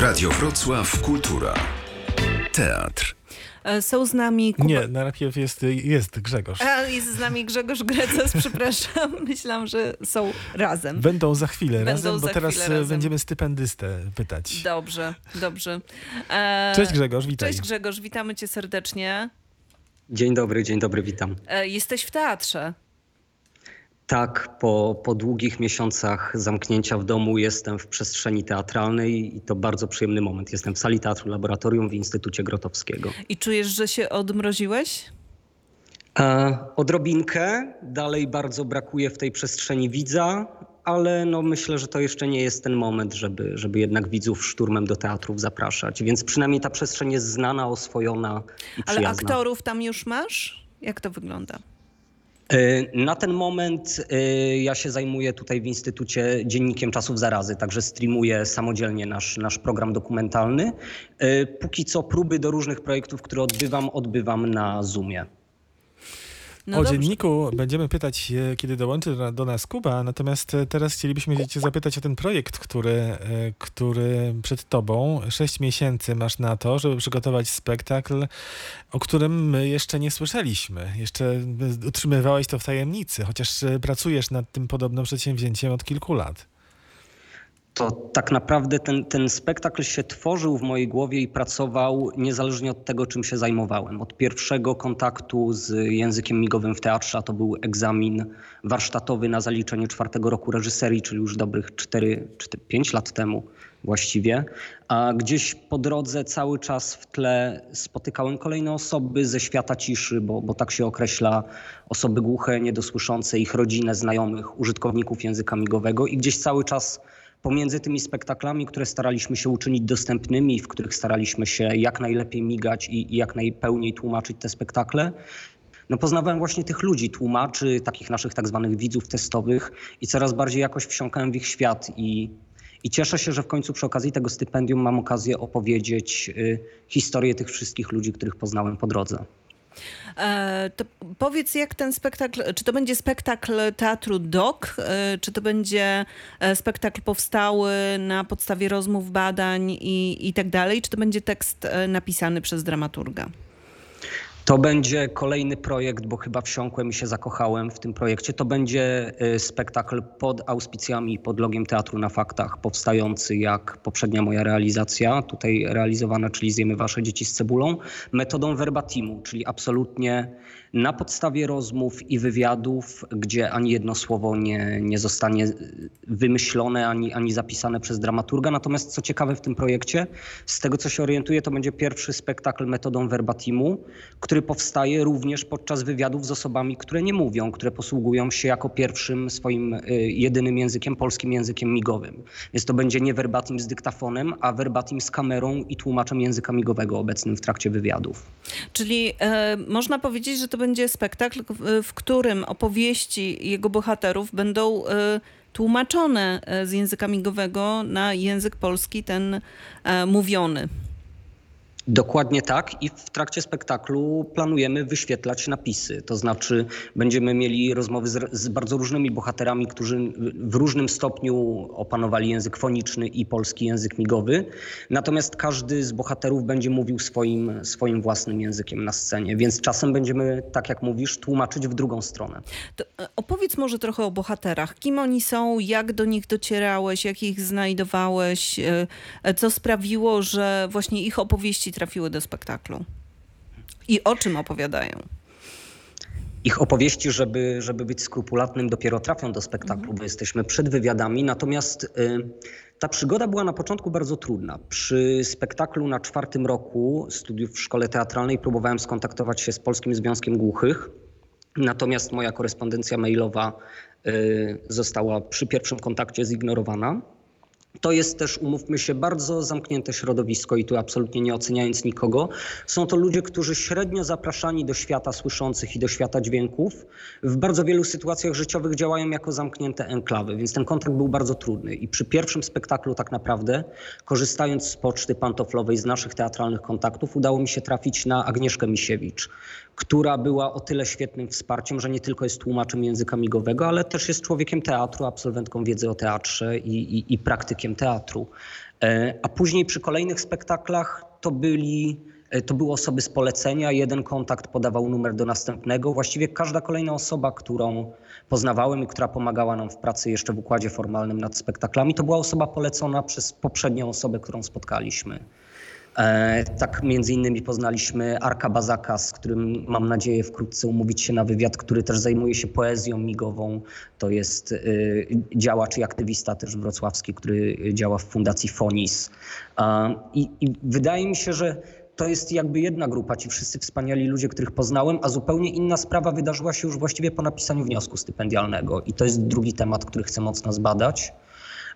Radio Wrocław Kultura. Teatr. E, Są z nami Kuba... Nie, najpierw jest, jest Grzegorz. A, jest z nami Grzegorz Grecas, przepraszam. Myślałam, że są razem. Będą za chwilę Będą razem, bo za teraz chwilę e, razem. będziemy stypendystę pytać. Dobrze, dobrze. E, Cześć Grzegorz, witaj. Cześć Grzegorz, witamy cię serdecznie. Dzień dobry, dzień dobry, witam. E, Jesteś w teatrze. Tak, po, po długich miesiącach zamknięcia w domu jestem w przestrzeni teatralnej i to bardzo przyjemny moment. Jestem w sali teatru laboratorium w Instytucie Grotowskiego. I czujesz, że się odmroziłeś? E, odrobinkę, dalej bardzo brakuje w tej przestrzeni widza, ale no myślę, że to jeszcze nie jest ten moment, żeby, żeby jednak widzów szturmem do teatrów zapraszać. Więc przynajmniej ta przestrzeń jest znana, oswojona i Ale przyjazna. aktorów tam już masz? Jak to wygląda? E, Na ten moment e, ja się zajmuję tutaj w Instytucie Dziennikiem Czasów Zarazy, także streamuję samodzielnie nasz, nasz program dokumentalny. E, Póki co próby do różnych projektów, które odbywam, odbywam na Zoomie. No o dobrze. dzienniku będziemy pytać, e, kiedy dołączy do, nas Kuba, natomiast e, teraz chcielibyśmy cię zapytać o ten projekt, który, e, który przed tobą, sześć miesięcy masz na to, żeby przygotować spektakl, o którym my jeszcze nie słyszeliśmy. Jeszcze utrzymywałeś to w tajemnicy, chociaż pracujesz nad tym podobnym przedsięwzięciem od kilku lat. To tak naprawdę ten, ten spektakl się tworzył w mojej głowie i pracował niezależnie od tego, czym się zajmowałem. Od pierwszego kontaktu z językiem migowym w teatrze, a to był egzamin warsztatowy na zaliczenie czwartego roku reżyserii, czyli już dobrych 4, 4 5 lat temu właściwie. A gdzieś po drodze cały czas w tle spotykałem kolejne osoby ze świata ciszy, bo, bo tak się określa osoby głuche, niedosłyszące, ich rodzinę, znajomych, użytkowników języka migowego i gdzieś cały czas pomiędzy tymi spektaklami, które staraliśmy się uczynić dostępnymi, w których staraliśmy się jak najlepiej migać i, i jak najpełniej tłumaczyć te spektakle, no poznawałem właśnie tych ludzi, tłumaczy, takich naszych tak zwanych widzów testowych i coraz bardziej jakoś wsiąkałem w ich świat i, i cieszę się, że w końcu przy okazji tego stypendium mam okazję opowiedzieć y, historię tych wszystkich ludzi, których poznałem po drodze. E, to powiedz, jak ten spektakl, czy to będzie spektakl teatru DOK, e, czy to będzie e, spektakl powstały na podstawie rozmów, badań i, i tak dalej, czy to będzie tekst napisany przez dramaturga? To będzie kolejny projekt, bo chyba wsiąkłem i się zakochałem w tym projekcie. To będzie y, spektakl pod auspicjami, pod logiem Teatru na Faktach, powstający jak poprzednia moja realizacja, tutaj realizowana, czyli Zjemy Wasze Dzieci z Cebulą, metodą verbatimu, czyli absolutnie na podstawie rozmów i wywiadów, gdzie ani jedno słowo nie, nie zostanie wymyślone, ani, ani zapisane przez dramaturga. Natomiast co ciekawe w tym projekcie, z tego co się orientuję, to będzie pierwszy spektakl metodą verbatimu, który powstaje również podczas wywiadów z osobami, które nie mówią, które posługują się jako pierwszym swoim y, jedynym językiem, polskim językiem migowym. Więc to będzie nie verbatim z dyktafonem, a verbatim z kamerą i tłumaczem języka migowego obecnym w trakcie wywiadów. Czyli e, można powiedzieć, że to będzie spektakl, w, którym opowieści jego bohaterów będą e, tłumaczone e, z języka migowego na język polski, ten e, mówiony. Dokładnie tak i w trakcie spektaklu planujemy wyświetlać napisy. To znaczy będziemy mieli rozmowy z, z bardzo różnymi bohaterami, którzy w różnym stopniu opanowali język foniczny i polski język migowy. Natomiast każdy z bohaterów będzie mówił swoim, swoim własnym językiem na scenie, więc czasem będziemy, tak jak mówisz, tłumaczyć w drugą stronę. To e, opowiedz może trochę o bohaterach. Kim oni są, jak do nich docierałeś, jak ich znajdowałeś, e, e, co sprawiło, że właśnie ich opowieści trafiły do spektaklu? I o czym opowiadają? Ich opowieści, żeby, żeby być skrupulatnym, dopiero trafią do spektaklu, bo jesteśmy przed wywiadami. Natomiast y, ta przygoda była na początku bardzo trudna. Przy spektaklu na czwartym roku studiów w szkole teatralnej próbowałem skontaktować się z Polskim Związkiem Głuchych. Natomiast moja korespondencja mailowa y, została przy pierwszym kontakcie zignorowana. To jest też, umówmy się, bardzo zamknięte środowisko i tu absolutnie nie oceniając nikogo. Są to ludzie, którzy średnio zapraszani do świata słyszących i do świata dźwięków, w bardzo wielu sytuacjach życiowych działają jako zamknięte enklawy, więc ten kontakt był bardzo trudny. I przy pierwszym spektaklu tak naprawdę, korzystając z poczty pantoflowej, z naszych teatralnych kontaktów, udało mi się trafić na Agnieszkę Misiewicz, która była o tyle świetnym wsparciem, że nie tylko jest tłumaczem języka migowego, ale też jest człowiekiem teatru, absolwentką wiedzy o teatrze i, i, i praktykiem teatru. E, A później przy kolejnych spektaklach to byli e, to były osoby z polecenia, jeden kontakt podawał numer do następnego. Właściwie każda kolejna osoba, którą poznawałem i która pomagała nam w pracy jeszcze w układzie formalnym nad spektaklami, to była osoba polecona przez poprzednią osobę, którą spotkaliśmy. E, tak między innymi poznaliśmy Arka Bazaka, z którym mam nadzieję wkrótce umówić się na wywiad, który też zajmuje się poezją migową. To jest y, działacz i aktywista też wrocławski, który działa w Fundacji Fonis. E, I, I wydaje mi się, że to jest jakby jedna grupa, ci wszyscy wspaniali ludzie, których poznałem, a zupełnie inna sprawa wydarzyła się już właściwie po napisaniu wniosku stypendialnego. I to jest drugi temat, który chcę mocno zbadać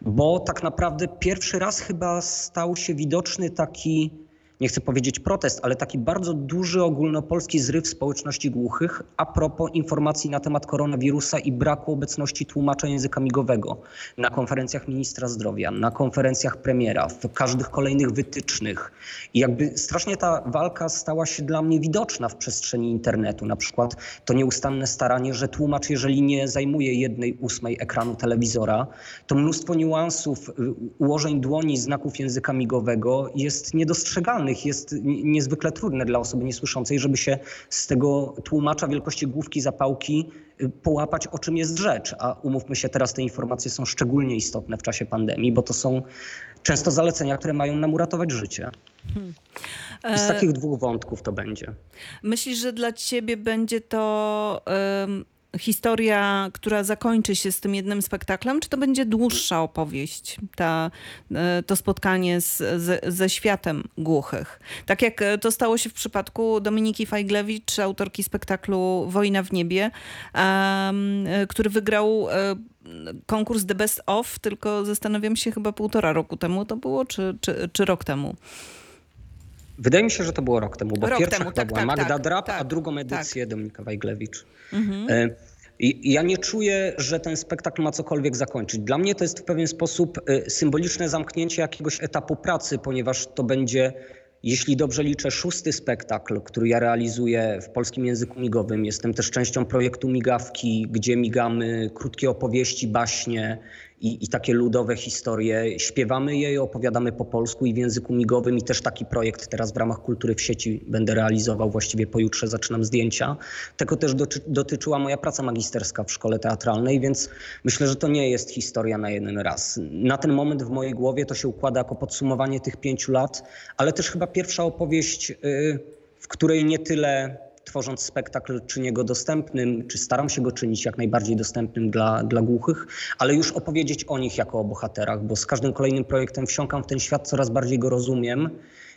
bo tak naprawdę pierwszy raz chyba stał się widoczny taki, nie chcę powiedzieć protest, ale taki bardzo duży ogólnopolski zryw społeczności głuchych a propos informacji na temat koronawirusa i braku obecności tłumacza języka migowego na konferencjach ministra zdrowia, na konferencjach premiera, w każdych kolejnych wytycznych. I jakby strasznie ta walka stała się dla mnie widoczna w przestrzeni internetu. Na przykład to nieustanne staranie, że tłumacz, jeżeli nie zajmuje jednej ósmej ekranu telewizora, to mnóstwo niuansów, y, ułożeń dłoni, znaków języka migowego jest niedostrzegalnych, jest niezwykle trudne dla osoby niesłyszącej, żeby się z tego tłumacza wielkości główki zapałki y, połapać, o czym jest rzecz. A umówmy się, teraz te informacje są szczególnie istotne w czasie pandemii, bo to są często zalecenia, które mają nam uratować życie. Z E, takich dwóch wątków to będzie. Myślisz, że dla ciebie będzie to historia, która zakończy się z tym jednym spektaklem, czy to będzie dłuższa opowieść, ta, e, to spotkanie z, z, ze światem głuchych? Tak jak e, to stało się w przypadku Dominiki Fajglewicz, autorki spektaklu Wojna w niebie, e, który wygrał konkurs The Best Of, tylko zastanawiam się chyba półtora roku temu to było, czy, czy, czy rok temu? Wydaje mi się, że to było rok temu, bo Rok pierwsza temu, tak, była tak, Magda tak, Drap, a tak, drugą edycję Dominika Wajglewicz. Mhm. E, I ja nie czuję, że ten spektakl ma cokolwiek zakończyć. Dla mnie to jest w pewien sposób e, symboliczne zamknięcie jakiegoś etapu pracy, ponieważ to będzie, jeśli dobrze liczę, szósty spektakl, który ja realizuję w polskim języku migowym. Jestem też częścią projektu Migawki, gdzie migamy krótkie opowieści, baśnie i, i takie ludowe historie. Śpiewamy je i opowiadamy po polsku i w języku migowym i też taki projekt teraz w ramach Kultury w sieci będę realizował. Właściwie pojutrze zaczynam zdjęcia. Tego też doty- dotyczyła moja praca magisterska w szkole teatralnej, więc myślę, że to nie jest historia na jeden raz. Na ten moment w mojej głowie to się układa jako podsumowanie tych pięciu lat, ale też chyba pierwsza opowieść, y, w której nie tyle tworząc spektakl, czynię go dostępnym, czy staram się go czynić jak najbardziej dostępnym dla, dla głuchych, ale już opowiedzieć o nich jako o bohaterach, bo z każdym kolejnym projektem wsiąkam w ten świat, coraz bardziej go rozumiem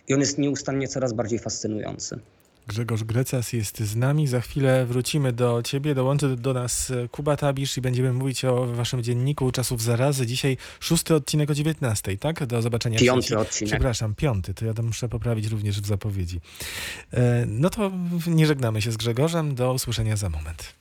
i on jest nieustannie coraz bardziej fascynujący. Grzegorz Grecas jest z nami. Za chwilę wrócimy do ciebie. Dołączy do nas e, Kuba Tabisz i będziemy mówić o waszym dzienniku czasów zarazy. Dzisiaj szósty odcinek o 19, tak? Do zobaczenia Piąty odcinek. Przepraszam, piąty. To ja to muszę poprawić również w zapowiedzi. E, No to nie żegnamy się z Grzegorzem. Do usłyszenia za moment.